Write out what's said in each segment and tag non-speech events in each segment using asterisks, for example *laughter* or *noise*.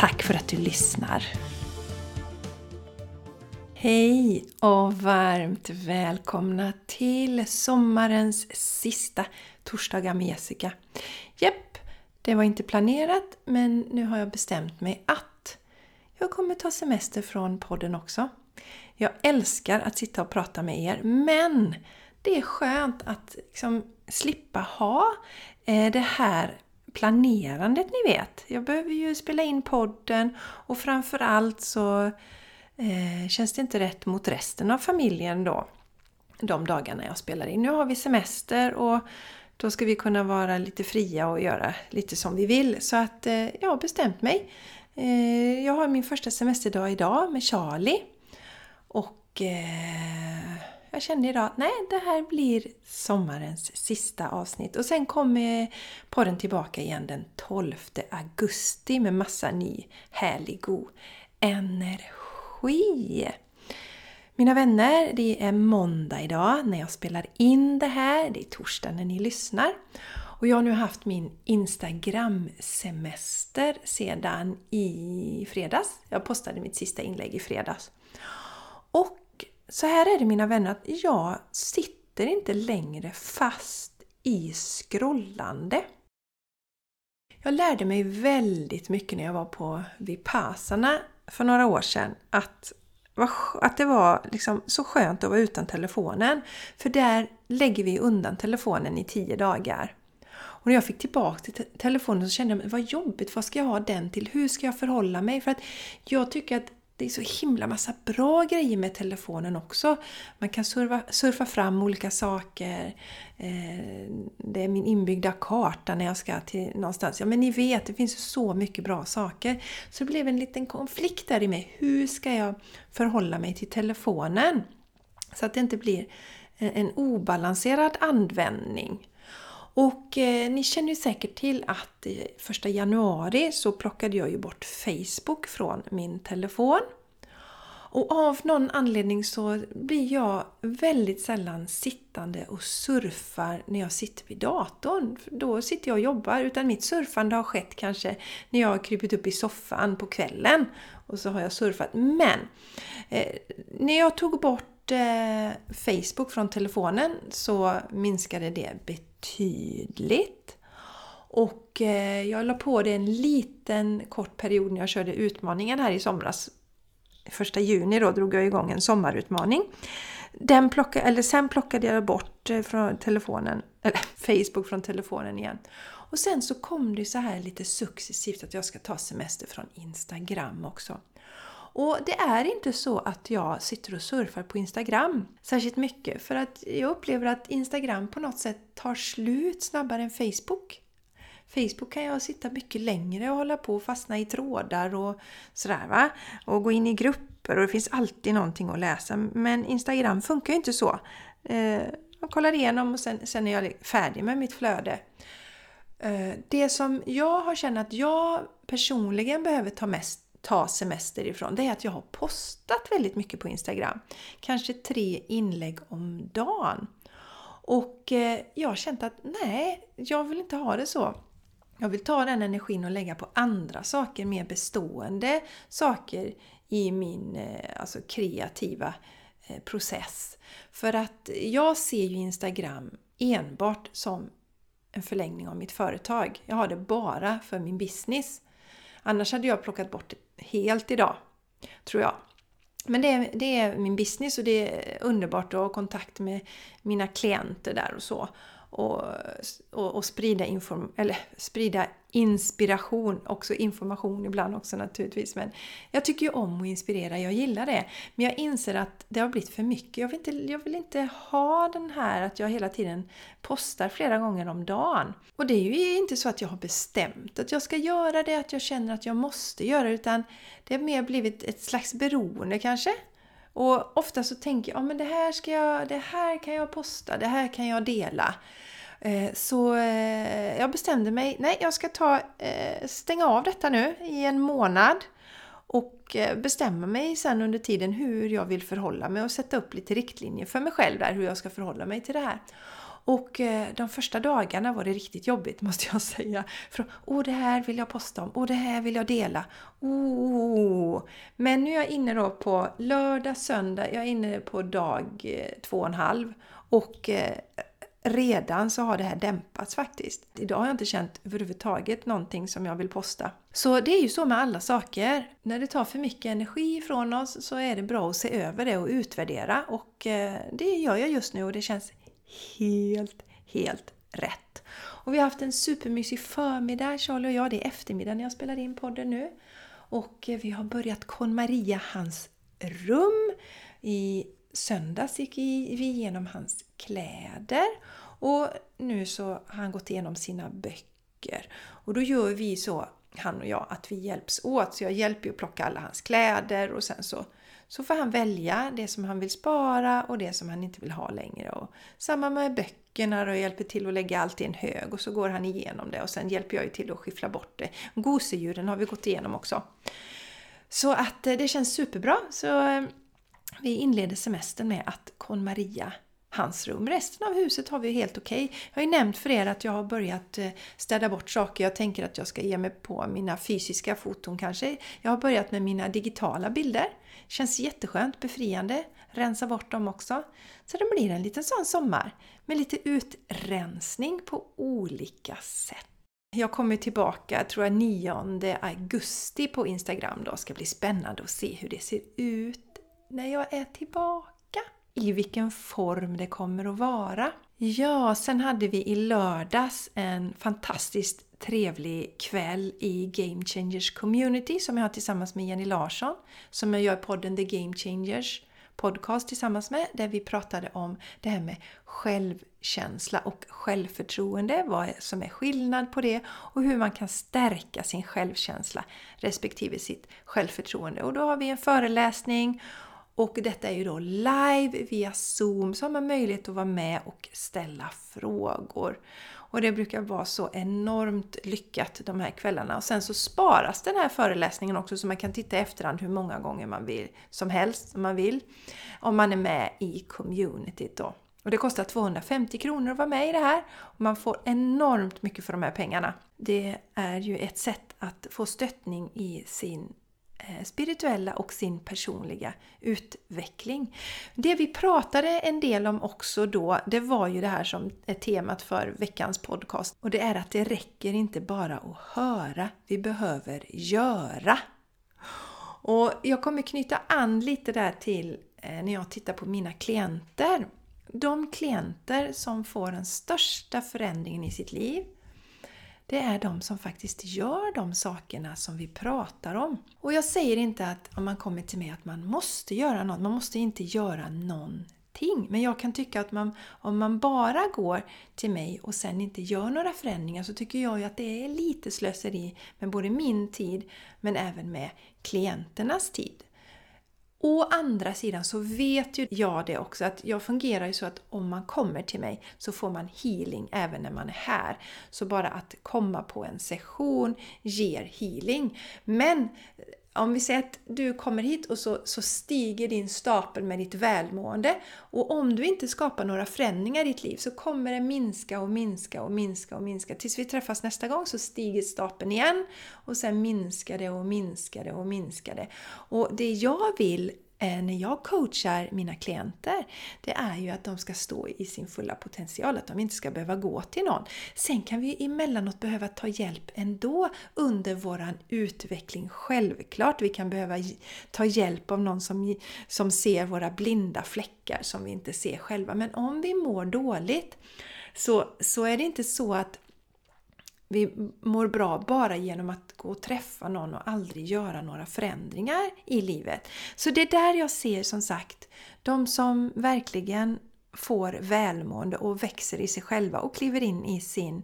Tack för att du lyssnar! Hej och varmt välkomna till sommarens sista torsdagar med Jessica. Jepp, det var inte planerat men nu har jag bestämt mig att jag kommer ta semester från podden också. Jag älskar att sitta och prata med er men det är skönt att liksom slippa ha eh, det här planerandet ni vet. Jag behöver ju spela in podden och framförallt så eh, känns det inte rätt mot resten av familjen då. De dagarna jag spelar in. Nu har vi semester och då ska vi kunna vara lite fria och göra lite som vi vill. Så att eh, jag har bestämt mig. Eh, jag har min första semesterdag idag med Charlie. Och eh, jag kände idag att nej, det här blir sommarens sista avsnitt. Och sen kommer podden tillbaka igen den 12 augusti med massa ny härlig god energi. Mina vänner, det är måndag idag när jag spelar in det här. Det är torsdag när ni lyssnar. Och jag har nu haft min Instagram-semester sedan i fredags. Jag postade mitt sista inlägg i fredags. Och så här är det mina vänner, att jag sitter inte längre fast i scrollande. Jag lärde mig väldigt mycket när jag var på Vipassana för några år sedan att, att det var liksom så skönt att vara utan telefonen. För där lägger vi undan telefonen i tio dagar. Och när jag fick tillbaka till telefonen så kände jag, vad jobbigt, vad ska jag ha den till? Hur ska jag förhålla mig? För att jag tycker att det är så himla massa bra grejer med telefonen också. Man kan surfa, surfa fram olika saker. Eh, det är min inbyggda karta när jag ska till någonstans. Ja men ni vet, det finns så mycket bra saker. Så det blev en liten konflikt där i mig. Hur ska jag förhålla mig till telefonen? Så att det inte blir en obalanserad användning. Och eh, ni känner ju säkert till att i första januari så plockade jag ju bort Facebook från min telefon. Och av någon anledning så blir jag väldigt sällan sittande och surfar när jag sitter vid datorn. Då sitter jag och jobbar, utan mitt surfande har skett kanske när jag har krypit upp i soffan på kvällen och så har jag surfat. Men eh, när jag tog bort eh, Facebook från telefonen så minskade det betydligt. Tydligt. Och eh, jag la på det en liten kort period när jag körde utmaningen här i somras. Första juni då drog jag igång en sommarutmaning. Den plocka, eller sen plockade jag bort eh, från telefonen, eller *laughs* Facebook från telefonen igen. Och sen så kom det så här lite successivt att jag ska ta semester från Instagram också. Och det är inte så att jag sitter och surfar på Instagram särskilt mycket för att jag upplever att Instagram på något sätt tar slut snabbare än Facebook. Facebook kan jag sitta mycket längre och hålla på och fastna i trådar och sådär va. Och gå in i grupper och det finns alltid någonting att läsa. Men Instagram funkar ju inte så. Eh, jag kollar igenom och sen, sen är jag färdig med mitt flöde. Eh, det som jag har känt att jag personligen behöver ta mest ta semester ifrån, det är att jag har postat väldigt mycket på Instagram. Kanske tre inlägg om dagen. Och eh, jag har känt att nej, jag vill inte ha det så. Jag vill ta den energin och lägga på andra saker, mer bestående saker i min eh, alltså kreativa eh, process. För att jag ser ju Instagram enbart som en förlängning av mitt företag. Jag har det bara för min business. Annars hade jag plockat bort det helt idag, tror jag. Men det är, det är min business och det är underbart att ha kontakt med mina klienter där och så och, och, och sprida, inform, eller sprida inspiration, också information ibland också naturligtvis. Men jag tycker ju om att inspirera, jag gillar det. Men jag inser att det har blivit för mycket. Jag vill inte, jag vill inte ha den här att jag hela tiden postar flera gånger om dagen. Och det är ju inte så att jag har bestämt att jag ska göra det, att jag känner att jag måste göra det, utan det har mer blivit ett slags beroende kanske. Och ofta så tänker jag, ja men det här, ska jag, det här kan jag posta, det här kan jag dela. Eh, så eh, jag bestämde mig, nej jag ska ta, eh, stänga av detta nu i en månad och eh, bestämma mig sen under tiden hur jag vill förhålla mig och sätta upp lite riktlinjer för mig själv där hur jag ska förhålla mig till det här. Och eh, de första dagarna var det riktigt jobbigt *laughs* måste jag säga. För åh det här vill jag posta om, åh det här vill jag dela. Oh. Men nu är jag inne då på lördag, söndag, jag är inne på dag eh, två och en halv. Och eh, redan så har det här dämpats faktiskt. Idag har jag inte känt överhuvudtaget någonting som jag vill posta. Så det är ju så med alla saker. När det tar för mycket energi ifrån oss så är det bra att se över det och utvärdera och det gör jag just nu och det känns helt, helt rätt. Och vi har haft en supermysig förmiddag, Charlie och jag. Det är eftermiddag när jag spelar in podden nu. Och eh, vi har börjat KonMaria hans rum. I söndags gick vi igenom hans kläder och nu så har han gått igenom sina böcker. Och då gör vi så, han och jag, att vi hjälps åt. Så jag hjälper ju att plocka alla hans kläder och sen så, så får han välja det som han vill spara och det som han inte vill ha längre. Och samma med böckerna och hjälper till att lägga allt i en hög och så går han igenom det och sen hjälper jag ju till att skiffla bort det. Gosedjuren har vi gått igenom också. Så att eh, det känns superbra. Så eh, vi inleder semestern med att KonMaria hans rum. Resten av huset har vi helt okej. Okay. Jag har ju nämnt för er att jag har börjat eh, städa bort saker. Jag tänker att jag ska ge mig på mina fysiska foton kanske. Jag har börjat med mina digitala bilder. Känns jätteskönt, befriande. Rensa bort dem också. Så det blir en liten sån sommar med lite utrensning på olika sätt. Jag kommer tillbaka, tror jag, 9 augusti på Instagram då. Ska bli spännande att se hur det ser ut när jag är tillbaka i vilken form det kommer att vara. Ja, sen hade vi i lördags en fantastiskt trevlig kväll i Game Changers Community som jag har tillsammans med Jenny Larsson som jag gör podden The Game Changers podcast tillsammans med där vi pratade om det här med självkänsla och självförtroende, vad som är skillnad på det och hur man kan stärka sin självkänsla respektive sitt självförtroende. Och då har vi en föreläsning och detta är ju då live via Zoom så har man möjlighet att vara med och ställa frågor. Och det brukar vara så enormt lyckat de här kvällarna. Och sen så sparas den här föreläsningen också så man kan titta i efterhand hur många gånger man vill, som helst om man vill. Om man är med i communityt då. Och det kostar 250 kronor att vara med i det här. Och man får enormt mycket för de här pengarna. Det är ju ett sätt att få stöttning i sin Eh, spirituella och sin personliga utveckling. Det vi pratade en del om också då, det var ju det här som är temat för veckans podcast. Och det är att det räcker inte bara att höra, vi behöver göra. Och jag kommer knyta an lite där till eh, när jag tittar på mina klienter. De klienter som får den största förändringen i sitt liv, det är de som faktiskt gör de sakerna som vi pratar om. Och jag säger inte att om man kommer till mig att man måste göra något, man måste inte göra någonting. Men jag kan tycka att man, om man bara går till mig och sen inte gör några förändringar så tycker jag ju att det är lite slöseri med både min tid men även med klienternas tid. Å andra sidan så vet ju jag det också att jag fungerar ju så att om man kommer till mig så får man healing även när man är här. Så bara att komma på en session ger healing. Men om vi säger att du kommer hit och så, så stiger din stapel med ditt välmående och om du inte skapar några förändringar i ditt liv så kommer det minska och minska och minska och minska. Tills vi träffas nästa gång så stiger stapeln igen och sen minskar det och minskar det och minskar det. Och det jag vill Eh, när jag coachar mina klienter, det är ju att de ska stå i sin fulla potential, att de inte ska behöva gå till någon. Sen kan vi emellanåt behöva ta hjälp ändå under våran utveckling, självklart. Vi kan behöva ta hjälp av någon som, som ser våra blinda fläckar som vi inte ser själva. Men om vi mår dåligt, så, så är det inte så att vi mår bra bara genom att gå och träffa någon och aldrig göra några förändringar i livet. Så det är där jag ser som sagt de som verkligen får välmående och växer i sig själva och kliver in i sin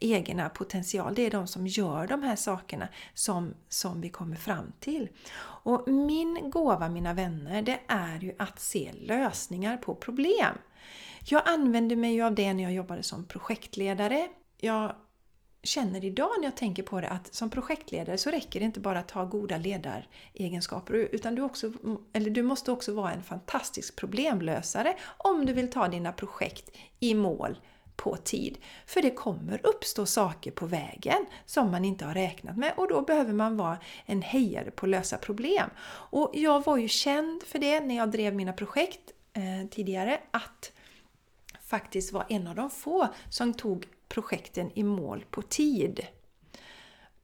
egna potential. Det är de som gör de här sakerna som, som vi kommer fram till. Och min gåva mina vänner, det är ju att se lösningar på problem. Jag använde mig ju av det när jag jobbade som projektledare. Jag känner idag när jag tänker på det att som projektledare så räcker det inte bara att ha goda ledaregenskaper utan du, också, eller du måste också vara en fantastisk problemlösare om du vill ta dina projekt i mål på tid. För det kommer uppstå saker på vägen som man inte har räknat med och då behöver man vara en hejare på att lösa problem. Och jag var ju känd för det när jag drev mina projekt eh, tidigare att faktiskt vara en av de få som tog projekten i mål på tid.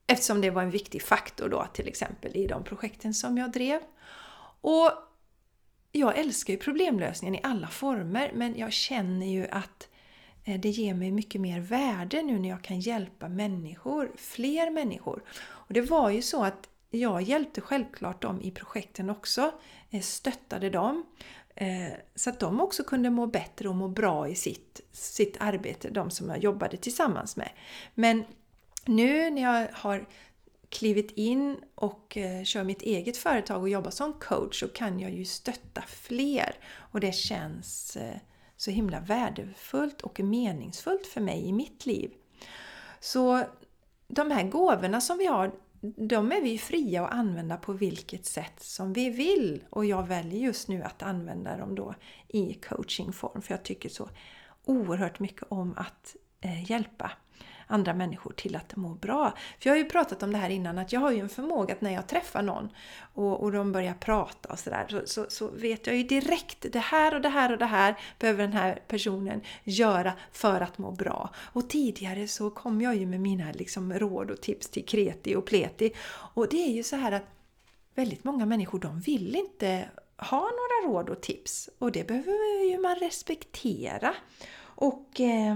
Eftersom det var en viktig faktor då till exempel i de projekten som jag drev. Och jag älskar ju problemlösningen i alla former men jag känner ju att eh, det ger mig mycket mer värde nu när jag kan hjälpa människor, fler människor. Och det var ju så att jag hjälpte självklart dem i projekten också, eh, stöttade dem. Eh, så att de också kunde må bättre och må bra i sitt, sitt arbete, de som jag jobbade tillsammans med. Men nu när jag har klivit in och eh, kör mitt eget företag och jobbar som coach så kan jag ju stötta fler. Och det känns eh, så himla värdefullt och meningsfullt för mig i mitt liv. Så de här gåvorna som vi har, de är vi fria att använda på vilket sätt som vi vill. Och jag väljer just nu att använda dem då i coachingform för jag tycker så oerhört mycket om att eh, hjälpa andra människor till att må bra. För jag har ju pratat om det här innan, att jag har ju en förmåga att när jag träffar någon och, och de börjar prata och sådär, så, så, så, vet jag ju direkt det här och det här och det här behöver den här personen göra för att må bra. Och tidigare så kom jag ju med mina liksom, råd och tips till kreti och pleti. Och det är ju så här att väldigt många människor de vill inte ha några råd och tips. Och det behöver ju man respektera. Och eh,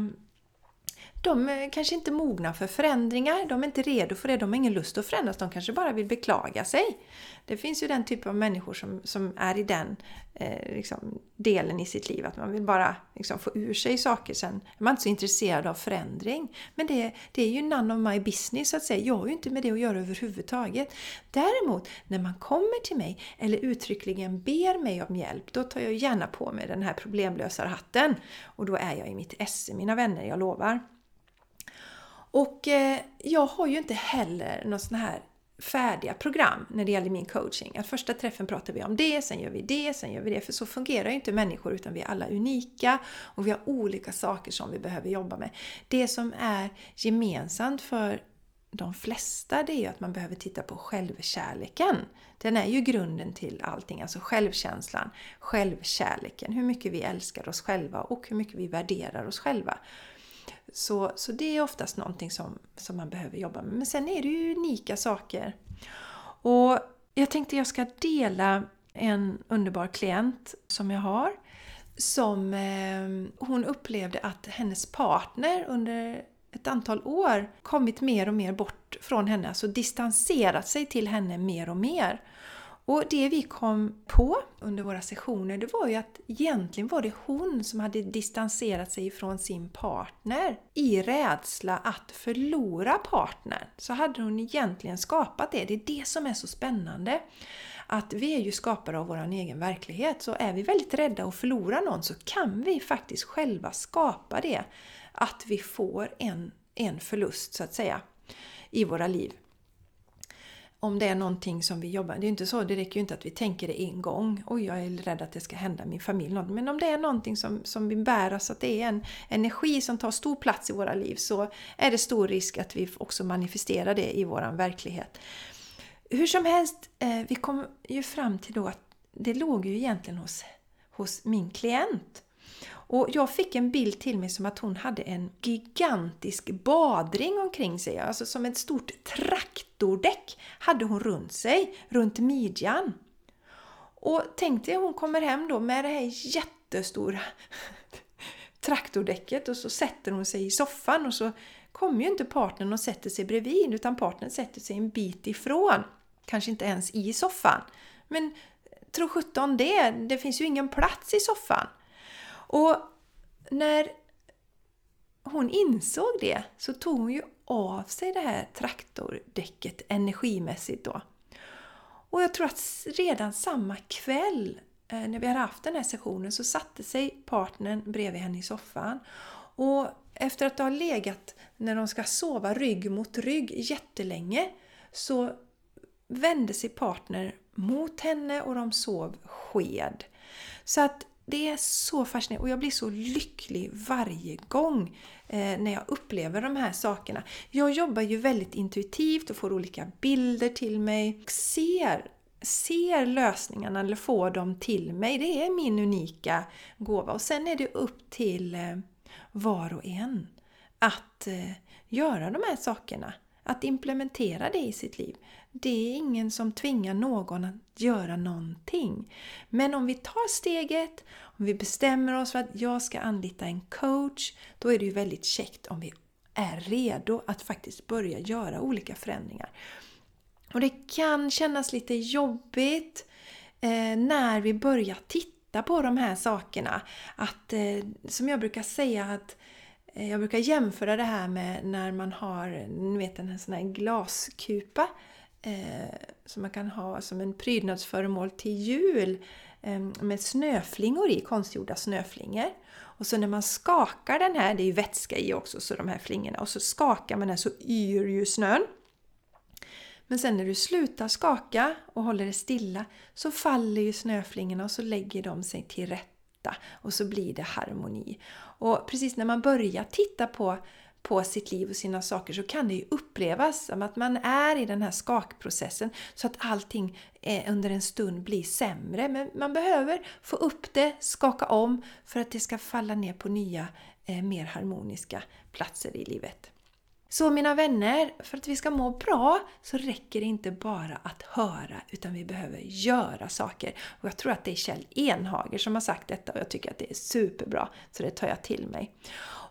de är kanske inte mogna för förändringar, de är inte redo för det, de har ingen lust att förändras, de kanske bara vill beklaga sig. Det finns ju den typen av människor som, som är i den eh, liksom, delen i sitt liv, att man vill bara liksom, få ur sig saker, sen är man inte så intresserad av förändring. Men det, det är ju none of my business, så att säga. Jag har ju inte med det att göra överhuvudtaget. Däremot, när man kommer till mig eller uttryckligen ber mig om hjälp, då tar jag gärna på mig den här problemlösarhatten. Och då är jag i mitt esse, mina vänner, jag lovar. Och eh, jag har ju inte heller något sån här färdiga program när det gäller min coaching. Att första träffen pratar vi om det, sen gör vi det, sen gör vi det. För så fungerar ju inte människor utan vi är alla unika och vi har olika saker som vi behöver jobba med. Det som är gemensamt för de flesta det är ju att man behöver titta på självkärleken. Den är ju grunden till allting, alltså självkänslan, självkärleken, hur mycket vi älskar oss själva och hur mycket vi värderar oss själva. Så, så det är oftast någonting som, som man behöver jobba med. Men sen är det ju unika saker. Och jag tänkte jag ska dela en underbar klient som jag har. Som eh, hon upplevde att hennes partner under ett antal år kommit mer och mer bort från henne, alltså distanserat sig till henne mer och mer. Och det vi kom på under våra sessioner, det var ju att egentligen var det hon som hade distanserat sig från sin partner i rädsla att förlora partnern. Så hade hon egentligen skapat det. Det är det som är så spännande. Att vi är ju skapare av vår egen verklighet, så är vi väldigt rädda att förlora någon så kan vi faktiskt själva skapa det. Att vi får en, en förlust, så att säga, i våra liv om det är någonting som vi jobbar Det är inte så, det räcker ju inte att vi tänker det en gång. Oj, jag är rädd att det ska hända min familj något. Men om det är någonting som, som vi bär oss, att det är en energi som tar stor plats i våra liv, så är det stor risk att vi också manifesterar det i vår verklighet. Hur som helst, eh, vi kom ju fram till då att det låg ju egentligen hos, hos min klient. Och jag fick en bild till mig som att hon hade en gigantisk badring omkring sig, alltså som ett stort traktordäck hade hon runt sig, runt midjan. Och tänk dig hon kommer hem då med det här jättestora traktordäcket och så sätter hon sig i soffan och så kommer ju inte partnern och sätter sig bredvid utan partnern sätter sig en bit ifrån. Kanske inte ens i soffan. Men tro sjutton det, det finns ju ingen plats i soffan. Och när hon insåg det så tog hon ju av sig det här traktordäcket energimässigt då. Och jag tror att redan samma kväll eh, när vi hade haft den här sessionen så satte sig partnern bredvid henne i soffan. Och efter att ha legat, när de ska sova rygg mot rygg jättelänge, så vände sig partner mot henne och de sov sked. Så att det är så fascinerande och jag blir så lycklig varje gång eh, när jag upplever de här sakerna. Jag jobbar ju väldigt intuitivt och får olika bilder till mig. Och ser, ser lösningarna eller får dem till mig. Det är min unika gåva. Och sen är det upp till eh, var och en att eh, göra de här sakerna. Att implementera det i sitt liv. Det är ingen som tvingar någon att göra någonting. Men om vi tar steget, om vi bestämmer oss för att jag ska anlita en coach, då är det ju väldigt käckt om vi är redo att faktiskt börja göra olika förändringar. Och det kan kännas lite jobbigt eh, när vi börjar titta på de här sakerna. Att, eh, som jag brukar säga, att eh, jag brukar jämföra det här med när man har ni vet, en sån här glaskupa eh, som man kan ha som en prydnadsföremål till jul eh, med snöflingor i, konstgjorda snöflingor. Och så när man skakar den här, det är ju vätska i också, så de här flingorna, och så skakar man den så yr ju snön. Men sen när du slutar skaka och håller det stilla så faller ju snöflingorna och så lägger de sig till rätta och så blir det harmoni. Och precis när man börjar titta på på sitt liv och sina saker så kan det ju upplevas som att man är i den här skakprocessen så att allting eh, under en stund blir sämre. Men man behöver få upp det, skaka om för att det ska falla ner på nya, eh, mer harmoniska platser i livet. Så mina vänner, för att vi ska må bra så räcker det inte bara att höra utan vi behöver göra saker. Och jag tror att det är Kjell Enhager som har sagt detta och jag tycker att det är superbra. Så det tar jag till mig.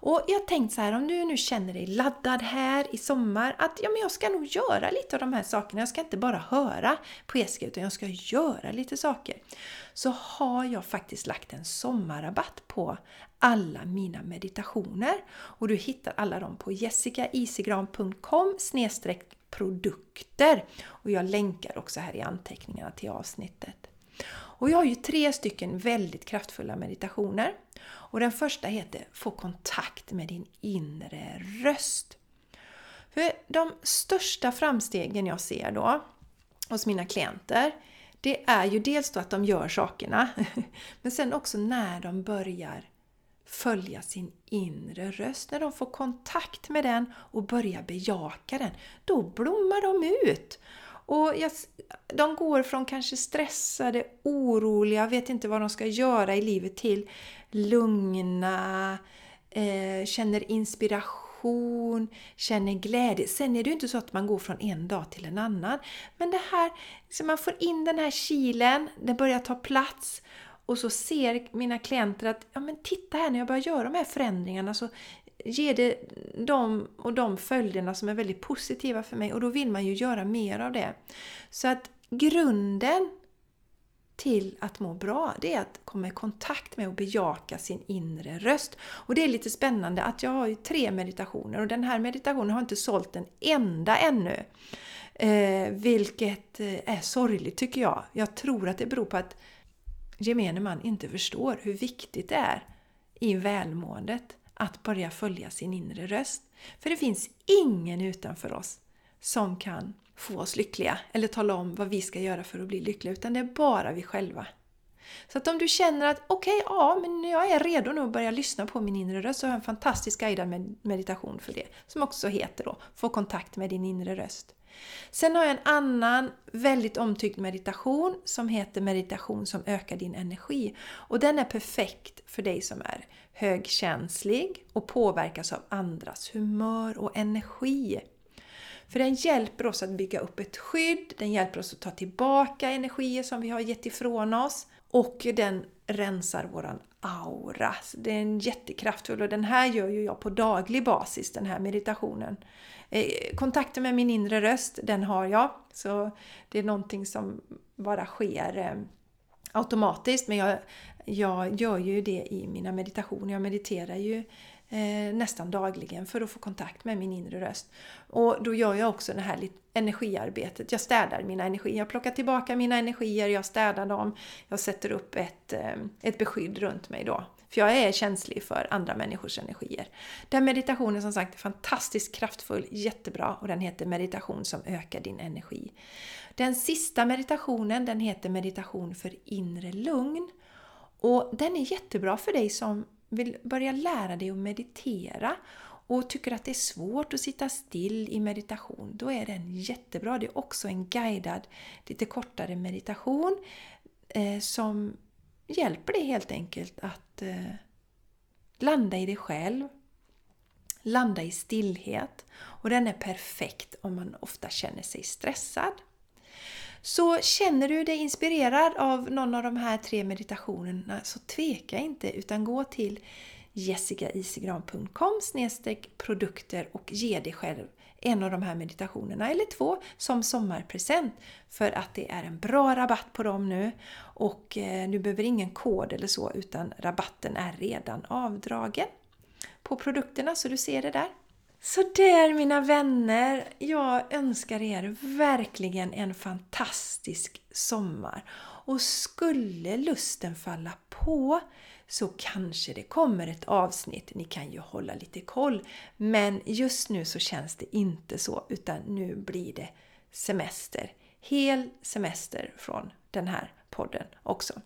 Och jag tänkte så här, om du nu känner dig laddad här i sommar, att ja, men jag ska nog göra lite av de här sakerna. Jag ska inte bara höra på Eska, utan jag ska göra lite saker. Så har jag faktiskt lagt en sommarrabatt på alla mina meditationer. Och du hittar alla dem på jessicaisigran.com produkter. Och jag länkar också här i anteckningarna till avsnittet. Och jag har ju tre stycken väldigt kraftfulla meditationer. Och den första heter Få kontakt med din inre röst. För de största framstegen jag ser då hos mina klienter det är ju dels då att de gör sakerna, *laughs* men sen också när de börjar följa sin inre röst. När de får kontakt med den och börjar bejaka den, då blommar de ut. Och jag, de går från kanske stressade, oroliga, vet inte vad de ska göra i livet till lugna, eh, känner inspiration, känner glädje. Sen är det ju inte så att man går från en dag till en annan. Men det här, så man får in den här kilen, den börjar ta plats och så ser mina klienter att ja, men titta här när jag börjar göra de här förändringarna så ger det de och de följderna som är väldigt positiva för mig och då vill man ju göra mer av det. Så att grunden till att må bra, det är att komma i kontakt med och bejaka sin inre röst. Och det är lite spännande att jag har ju tre meditationer och den här meditationen har inte sålt en enda ännu. Eh, vilket eh, är sorgligt tycker jag. Jag tror att det beror på att gemene man inte förstår hur viktigt det är i välmåendet att börja följa sin inre röst. För det finns ingen utanför oss som kan få oss lyckliga eller tala om vad vi ska göra för att bli lyckliga, utan det är bara vi själva. Så att om du känner att okej, okay, ja, men jag är redo nu att börja lyssna på min inre röst så har jag en fantastisk guidad meditation för det, som också heter då Få kontakt med din inre röst. Sen har jag en annan väldigt omtyckt meditation som heter meditation som ökar din energi. Och den är perfekt för dig som är högkänslig och påverkas av andras humör och energi. För den hjälper oss att bygga upp ett skydd, den hjälper oss att ta tillbaka energier som vi har gett ifrån oss och den rensar våran aura. Det är en jättekraftfull och den här gör ju jag på daglig basis, den här meditationen. Eh, kontakten med min inre röst, den har jag. Så det är någonting som bara sker eh, automatiskt. Men jag, jag gör ju det i mina meditationer. Jag mediterar ju eh, nästan dagligen för att få kontakt med min inre röst. Och då gör jag också det här energiarbetet. Jag städar mina energier. Jag plockar tillbaka mina energier, jag städar dem. Jag sätter upp ett, eh, ett beskydd runt mig då. För jag är känslig för andra människors energier. Den meditationen som sagt är fantastiskt kraftfull, jättebra och den heter meditation som ökar din energi. Den sista meditationen den heter meditation för inre lugn. Och den är jättebra för dig som vill börja lära dig att meditera och tycker att det är svårt att sitta still i meditation, då är den jättebra. Det är också en guidad, lite kortare meditation eh, som hjälper dig helt enkelt att eh, landa i dig själv, landa i stillhet. Och den är perfekt om man ofta känner sig stressad. Så känner du dig inspirerad av någon av de här tre meditationerna så tveka inte utan gå till jessicaisigran.com produkter och ge dig själv en av de här meditationerna eller två som sommarpresent för att det är en bra rabatt på dem nu och eh, du behöver ingen kod eller så utan rabatten är redan avdragen på produkterna så du ser det där. Så där mina vänner, jag önskar er verkligen en fantastisk sommar. Och skulle lusten falla på så kanske det kommer ett avsnitt. Ni kan ju hålla lite koll. Men just nu så känns det inte så utan nu blir det semester. Hel semester från den här podden också.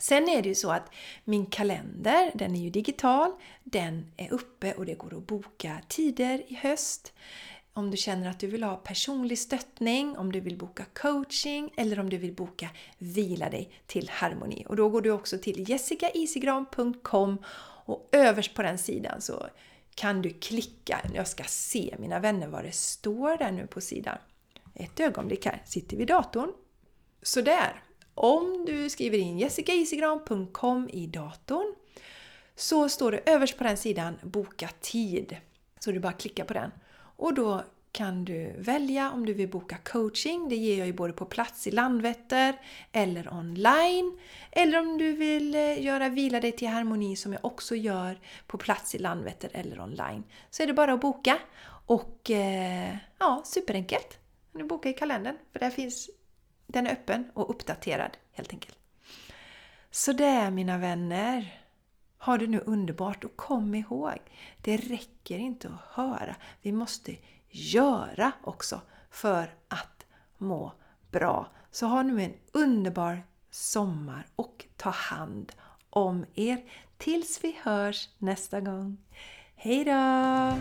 Sen är det ju så att min kalender, den är ju digital, den är uppe och det går att boka tider i höst. Om du känner att du vill ha personlig stöttning, om du vill boka coaching eller om du vill boka Vila dig till harmoni. Och då går du också till jessicaisigran.com och överst på den sidan så kan du klicka. Jag ska se mina vänner vad det står där nu på sidan. Ett ögonblick här, sitter vid datorn. Sådär! Om du skriver in jessicaisigran.com i datorn så står det överst på den sidan Boka tid. Så du bara klickar på den. Och då kan du välja om du vill boka coaching. Det ger jag ju både på plats i Landvetter eller online. Eller om du vill eh, göra Vila dig till harmoni som jag också gör på plats i Landvetter eller online. Så är det bara att boka. Och eh, ja, superenkelt. Du bokar i kalendern för där finns den är öppen och uppdaterad helt enkelt. Så det mina vänner. Ha det nu underbart och kom ihåg, det räcker inte att höra. Vi måste göra också för att må bra. Så ha nu en underbar sommar och ta hand om er tills vi hörs nästa gång. Hejdå!